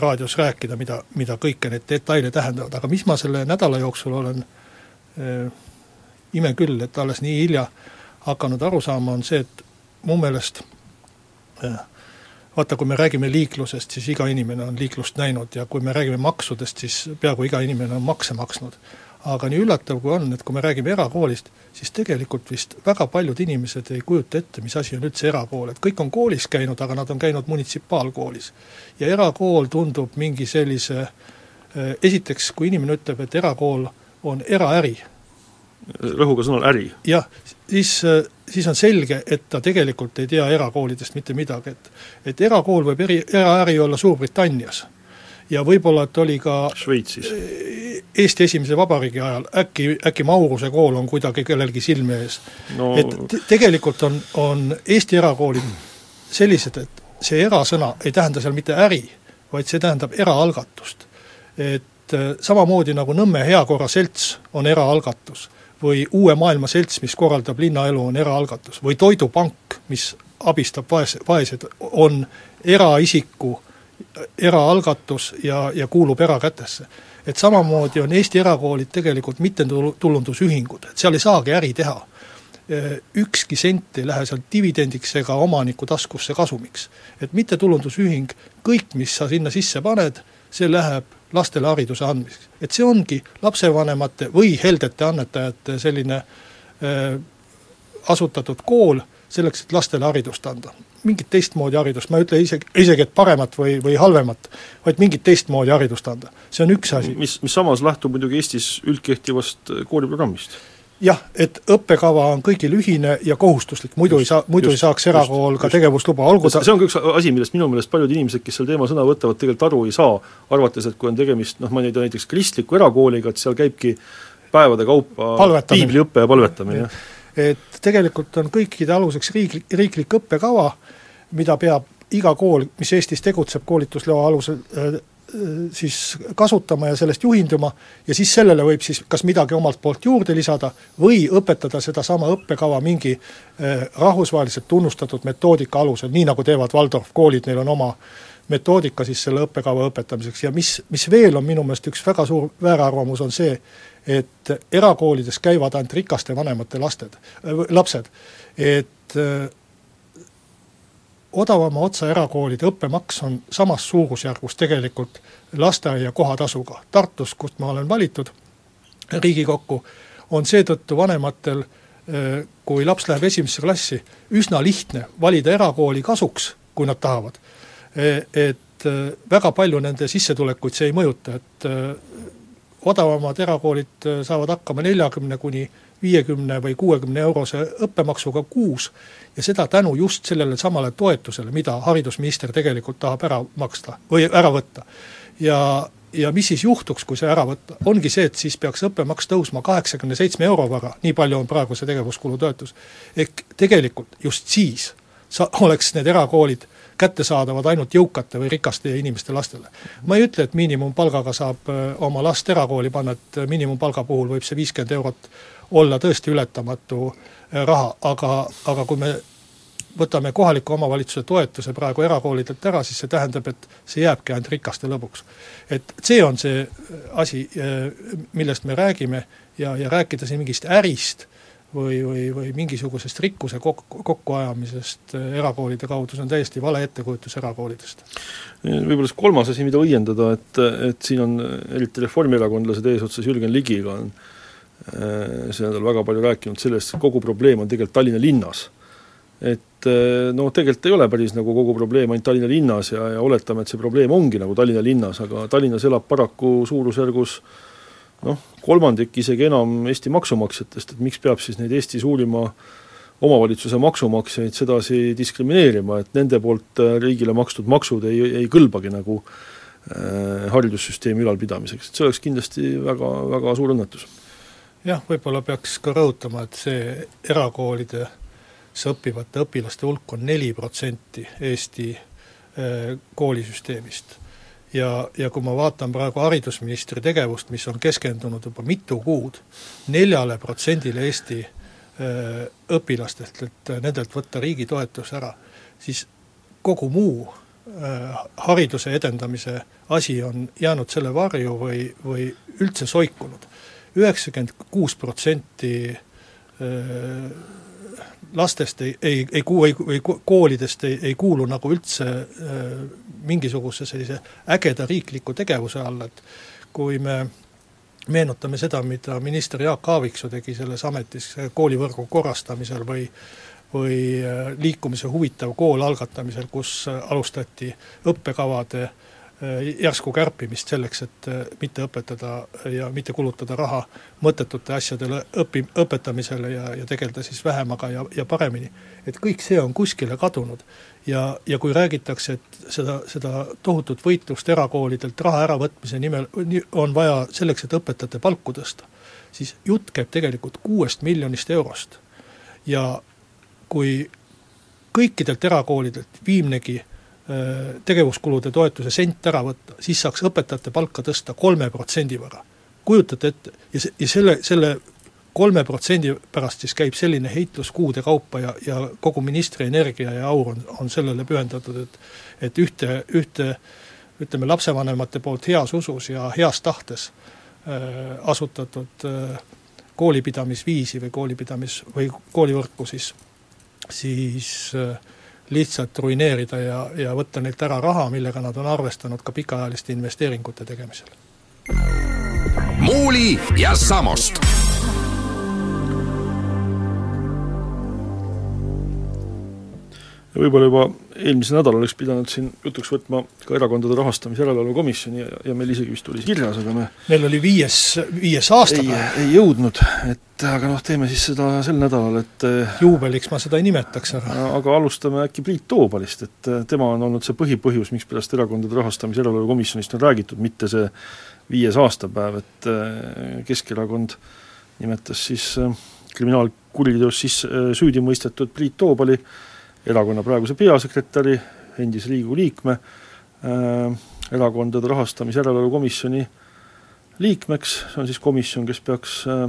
raadios rääkida, mida, mida kõike need detaile tähendavad, aga mis ma selle nädala jooksul olen äh, ime küll, et alles nii hilja hakanud aru saama, on see, et mu meelest äh, vaata, kui me räägime liiklusest, siis iga inimene on liiklust näinud ja kui me räägime maksudest, siis peaaegu iga inimene on makse maksnud. Aga nii üllatav kui on, et kui me räägime erakoolist, siis tegelikult vist väga paljud inimesed ei kujuta ette, mis asi on üldse erakool, et kõik on koolis käinud, aga nad on käinud munitsipaalkoolis. ja erakool tundub mingi sellise, eh, esiteks, kui inimene ütleb, et erakool on eraäri, rõhuga sõnal äri. jah, siis, siis on selge, et ta tegelikult ei tea erakoolidest mitte midagi, et et erakool võib eri, eraäri olla Suurbritannias. Ja võib-olla, et oli ka Šveitsis. Eesti esimese vabariigi ajal, äkki, äkki Mauruse kool on kuidagi kellelgi silme ees no.... et te, tegelikult on, on Eesti erakoolid sellised, et see erasõna ei tähenda seal mitte äri, vaid see tähendab eraalgatust. et samamoodi nagu Nõmme Heakorra Selts on eraalgatus või Uue Maailma Selts, mis korraldab linnaelu, on eraalgatus, või Toidupank, mis abistab vaes-, vaesed, on eraisiku eraalgatus ja, ja kuulub erakätesse. et samamoodi on Eesti erakoolid tegelikult mittetulundusühingud, et seal ei saagi äri teha. Ükski sent ei lähe sealt dividendiks ega omaniku taskusse kasumiks. et mittetulundusühing, kõik, mis sa sinna sisse paned, see läheb lastele hariduse andmiseks. et see ongi lapsevanemate või heldete annetajate selline äh, asutatud kool, selleks, et lastele haridust anda. Mingit teistmoodi haridust, ma ei ütle isegi, isegi et paremat või, või halvemat, vaid mingit teistmoodi haridust anda. see on üks asi. mis, mis samas lähtub muidugi Eestis üldkehtivast kooliprogrammist. Jah, et õppekava on kõigil ühine ja kohustuslik, muidu just, ei saa, muidu just, ei saaks erakool ka tegevusluba, olgu ta see on ka üks asi, millest minu meelest paljud inimesed, kes sel teemal sõna võtavad, tegelikult aru ei saa, arvates, et kui on tegemist noh, ma ei tea, näiteks kristliku erakooliga, et seal käibki päevade kaupa piibliõpe ja palvetamine. Et tegelikult on kõikide aluseks riiklik, riiklik õppekava, mida peab iga kool, mis Eestis tegutseb koolitusloa alusel äh, siis kasutama ja sellest juhinduma ja siis sellele võib siis kas midagi omalt poolt juurde lisada või õpetada sedasama õppekava mingi eh, rahvusvaheliselt tunnustatud metoodika alusel, nii nagu teevad Waldorf koolid, neil on oma metoodika siis selle õppekava õpetamiseks. Ja mis, mis veel on minu meelest üks väga suur väärarvamus, on see, et erakoolides käivad ainult rikaste vanemate lasted, lapsed, et odavama otsa erakoolide õppemaks on samas suurusjärgus tegelikult lasteaia kohatasuga. Tartus, kust ma olen valitud Riigikokku, on seetõttu vanematel, kui laps läheb esimesse klassi, üsna lihtne valida erakooli kasuks, kui nad tahavad. Et väga palju nende sissetulekuid see ei mõjuta, et odavamad erakoolid saavad hakkama neljakümne kuni viiekümne või kuuekümne eurose õppemaksuga kuus ja seda tänu just sellele samale toetusele, mida haridusminister tegelikult tahab ära maksta või ära võtta. ja, ja mis siis juhtuks, kui see ära võtta, ongi see, et siis peaks õppemaks tõusma kaheksakümne seitsme euro võrra, nii palju on praegu see tegevuskulutoetus. ehk tegelikult just siis sa-, oleks need erakoolid kättesaadavad ainult jõukate või rikaste inimeste lastele. ma ei ütle, et miinimumpalgaga saab oma last erakooli panna, et miinimumpalga puhul võib see viiskümmend eurot olla tõesti ületamatu äh, raha, aga, aga kui me võtame kohaliku omavalitsuse toetuse praegu erakoolidelt ära, siis see tähendab, et see jääbki ainult rikaste lõbuks. et see on see asi, äh, millest me räägime ja, ja rääkida siin mingist ärist või, või, või mingisugusest rikkuse kokku, kokkuajamisest äh, erakoolide kaudu, see on täiesti vale ettekujutus erakoolidest. Võib-olla see kolmas asi, mida õiendada, et, et siin on eriti reformierakondlased eesotsas Jürgen Ligiga on Äh, see nädal väga palju rääkinud sellest, et kogu probleem on tegelikult Tallinna linnas. et äh, no tegelikult ei ole päris nagu kogu probleem ainult Tallinna linnas ja, ja oletame, et see probleem ongi nagu Tallinna linnas, aga Tallinnas elab paraku suurusjärgus noh, kolmandik, isegi enam Eesti maksumaksjatest, et miks peab siis neid Eesti suurima omavalitsuse maksumaksjaid sedasi diskrimineerima, et nende poolt äh, riigile makstud maksud ei, ei kõlbagi nagu äh, haridussüsteemi ülalpidamiseks, et see oleks kindlasti väga, väga suur õnnetus jah, võib-olla peaks ka rõhutama, et see erakoolides õppivate õpilaste hulk on neli protsenti Eesti äh, koolisüsteemist. Ja, ja kui ma vaatan praegu haridusministri tegevust, mis on keskendunud juba mitu kuud neljale protsendile Eesti äh, õpilastest, et nendelt võtta riigi toetus ära, siis kogu muu äh, hariduse edendamise asi on jäänud selle varju või, või üldse soikunud. üheksakümmend kuus protsenti äh, lastest ei, ei, ei kuu-, ei, ei koolidest ei, ei kuulu nagu üldse äh, mingisuguse sellise ägeda riikliku tegevuse alla, et kui me meenutame seda, mida minister Jaak Aaviksoo tegi selles ametis koolivõrgu korrastamisel või või äh, liikumise huvitav kool algatamisel, kus alustati õppekavade äh, Äh, järsku kärpimist selleks, et äh, mitte õpetada ja mitte kulutada raha mõttetute asjadele õpi-, õpetamisele ja, ja tegeleda siis vähemaga ja, ja paremini. et kõik see on kuskile kadunud. ja, ja kui räägitakse, et seda, seda tohutut võitlust erakoolidelt raha äravõtmise nimel on vaja selleks, et õpetajate palku tõsta, siis jutt käib tegelikult kuuest miljonist eurost. ja kui kõikidelt erakoolidelt viimnegi Äh, tegevuskulude toetuse sent ära võtta, siis saaks õpetajate palka tõsta kolme protsendi võrra. kujutate ette, ja see, ja selle, selle kolme protsendi pärast siis käib selline heitlus kuude kaupa ja, ja kogu ministri energia ja aur on, on sellele pühendatud, et et ühte, ühte ütleme, lapsevanemate poolt heas usus ja heas tahtes äh, asutatud äh, koolipidamisviisi või koolipidamis- või koolivõrku siis, siis äh, lihtsalt ruineerida ja, ja võtta neilt ära raha, millega nad on arvestanud ka pikaajaliste investeeringute tegemisel. muuli ja Samost ja võib-olla juba eelmisel nädalal oleks pidanud siin jutuks võtma ka Erakondade Rahastamise Järelevalve Komisjoni ja, ja meil isegi vist oli kirjas, aga me meil oli viies, viies aastapäev. ei jõudnud, et aga noh, teeme siis seda sel nädalal, et eh, juubeliks ma seda ei nimetaks, aga aga alustame äkki Priit Toobalist, et eh, tema on olnud see põhipõhjus, mikspärast Erakondade Rahastamise Järelevalve Komisjonist on räägitud, mitte see viies aastapäev, et eh, Keskerakond nimetas siis kriminaalkuriteos siis süüdi mõistetud Priit Toobali äh, erakonna praeguse peasekretäri, endise Riigikogu liikme äh,, erakondade rahastamise järelevalve komisjoni liikmeks, see on siis komisjon, kes peaks äh,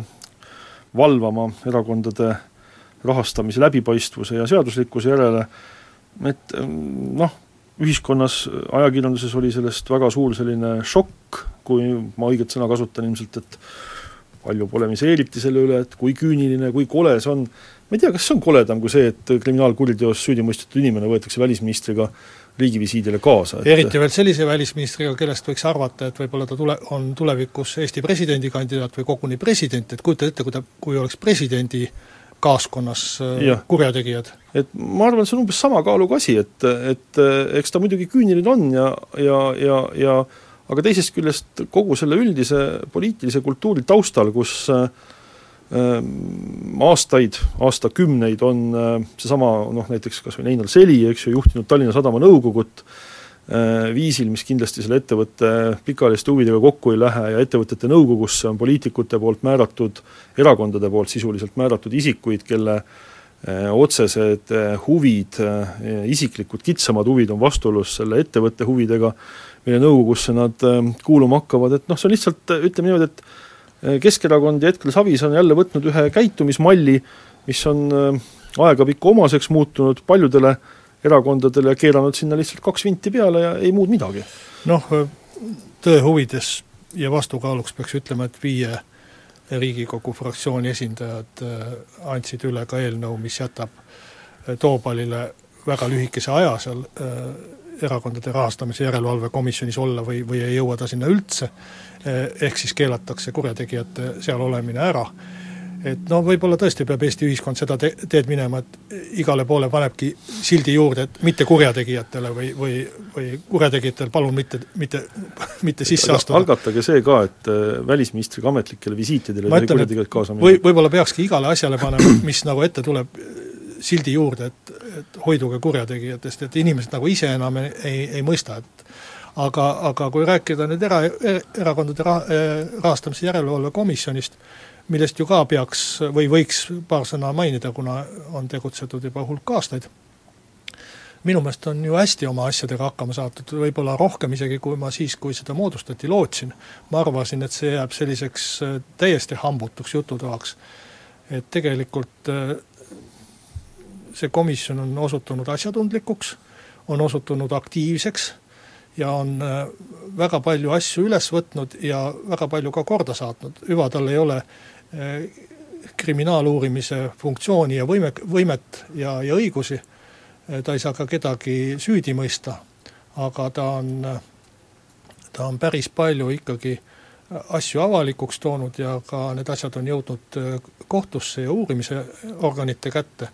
valvama erakondade rahastamise läbipaistvuse ja seaduslikkuse järele, et äh, noh, ühiskonnas, ajakirjanduses oli sellest väga suur selline šokk, kui ma õiget sõna kasutan ilmselt, et palju polemiseeriti selle üle, et kui küüniline, kui kole see on, ma ei tea, kas see on koledam kui see, et kriminaalkuriteos süüdi mõistetud inimene võetakse välisministriga riigivisiidile kaasa et.... eriti veel sellise välisministriga, kellest võiks arvata, et võib-olla ta tule, on tulevikus Eesti presidendikandidaat või koguni president, et kujuta ette, kui ta, kui oleks presidendi kaaskonnas äh, ja. kurjategijad. et ma arvan, see on umbes sama kaaluga asi, et, et eks ta muidugi küüniline on ja, ja, ja, ja aga teisest küljest kogu selle üldise poliitilise kultuuri taustal, kus äh, aastaid, aastakümneid on äh, seesama noh, näiteks kas või Einar Seli, eks ju, juhtinud Tallinna Sadama nõukogud äh, viisil, mis kindlasti selle ettevõtte pikaajaliste huvidega kokku ei lähe ja ettevõtete nõukogusse on poliitikute poolt määratud, erakondade poolt sisuliselt määratud isikuid, kelle otsesed huvid, isiklikud kitsamad huvid on vastuolus selle ettevõtte huvidega, mille nõukogusse nad kuuluma hakkavad, et noh, see on lihtsalt, ütleme niimoodi, et Keskerakond ja Edgar Savisaar on jälle võtnud ühe käitumismalli, mis on äh, aegapikku omaseks muutunud paljudele erakondadele ja keeranud sinna lihtsalt kaks vinti peale ja ei muud midagi. noh, tõe huvides ja vastukaaluks peaks ütlema, et viie Riigikogu fraktsiooni esindajad äh, andsid üle ka eelnõu, mis jätab Toopalile väga lühikese aja seal erakondade rahastamise järelevalve komisjonis olla või, või ei jõua ta sinna üldse, ehk siis keelatakse kurjategijate seal olemine ära. et no võib-olla tõesti peab Eesti ühiskond seda te teed minema, et igale poole panebki sildi juurde, et mitte kurjategijatele või, või, või kurjategijatel palun mitte, mitte, mitte sisse astuda. algatage see ka, et eh, välisministriga ametlikele visiitidele kurjategijad kaasa minna. või, võib-olla peakski igale asjale panema, mis nagu ette tuleb, sildi juurde, et, et hoiduge kurjategijatest, et inimesed nagu ise enam ei, ei, ei mõista, et aga, aga kui rääkida nüüd era, erakondade raha, rahastamise järelevalve komisjonist, millest ju ka peaks või võiks paar sõna mainida, kuna on tegutsetud juba hulk aastaid, minu meelest on ju hästi oma asjadega hakkama saadud, võib-olla rohkem isegi, kui ma siis, kui seda moodustati, lootsin. ma arvasin, et see jääb selliseks täiesti hambutuks jututoaks. et tegelikult see komisjon on osutunud asjatundlikuks, on osutunud aktiivseks ja on äh, väga palju asju üles võtnud ja väga palju ka korda saatnud, hüva tal ei ole äh, kriminaaluurimise funktsiooni ja võime, võimet ja, ja õigusi, äh, ta ei saa ka kedagi süüdi mõista, aga ta on, ta on päris palju ikkagi asju avalikuks toonud ja ka need asjad on jõudnud kohtusse ja uurimise organite kätte.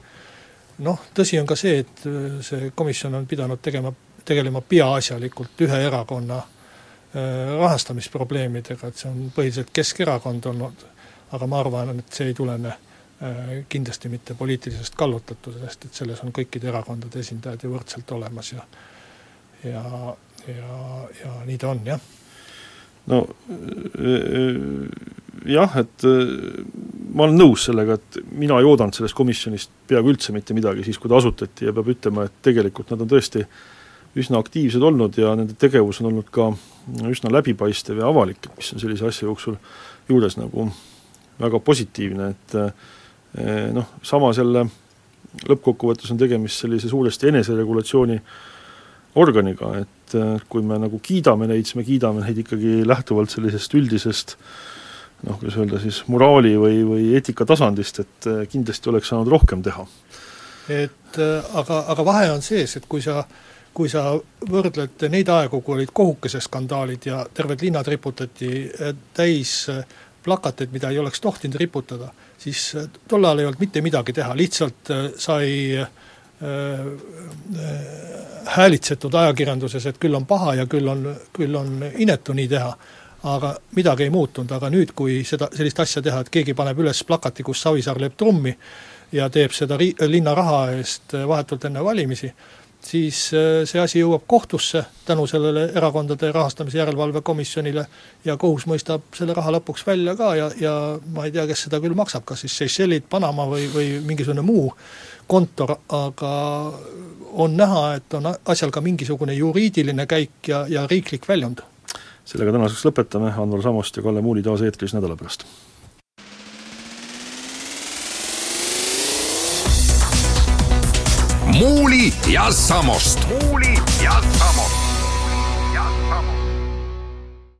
Noh, tõsi on ka see, et see komisjon on pidanud tegema, tegelema peaasjalikult ühe erakonna äh, rahastamisprobleemidega, et see on põhiliselt Keskerakond olnud, aga ma arvan, et see ei tulene äh, kindlasti mitte poliitilisest kallutatusest, et selles on kõikide erakondade esindajad ju võrdselt olemas ja ja, ja, ja nii ta on, jah. no jah, et ma olen nõus sellega, et mina ei oodanud sellest komisjonist peaaegu üldse mitte midagi siis, kui ta asutati ja peab ütlema, et tegelikult nad on tõesti üsna aktiivsed olnud ja nende tegevus on olnud ka üsna läbipaistev ja avalik, mis on sellise asja jooksul juures nagu väga positiivne, et eh, noh, samas jälle lõppkokkuvõttes on tegemist sellise suuresti eneseregulatsiooni organiga, et eh, kui me nagu kiidame neid, siis me kiidame neid ikkagi lähtuvalt sellisest üldisest äh, noh, kuidas öelda siis, moraali või, või eetika tasandist, et äh, kindlasti oleks saanud rohkem teha. et äh, aga, aga vahe on sees, et kui sa kui sa võrdled neid aegu, kui olid kohukeseskandaalid ja terved linnad riputati äh, täis plakateid, mida ei oleks tohtinud riputada, siis tol ajal ei olnud mitte midagi teha, lihtsalt sai häälitsetud ajakirjanduses, et küll on paha ja küll on, küll on inetu nii teha. Aga midagi ei muutunud, aga nüüd, kui seda, sellist asja teha, et keegi paneb üles plakati, kus Savisaar lööb trummi ja teeb seda ri-, linna raha eest vahetult enne valimisi, siis äh, see asi jõuab kohtusse tänu sellele Erakondade Rahastamise Järelevalve Komisjonile ja kohus mõistab selle raha lõpuks välja ka ja, ja ma ei tea, kes seda küll maksab, kas siis Seychellid, Panama või, või mingisugune muu kontor, aga on näha, et on asjal ka mingisugune juriidiline käik ja, ja riiklik väljund sellega tänaseks lõpetame, Anvar Samost ja Kalle Muuli taas eetris nädala pärast. Muuli ja Samost. muuli ja Samost.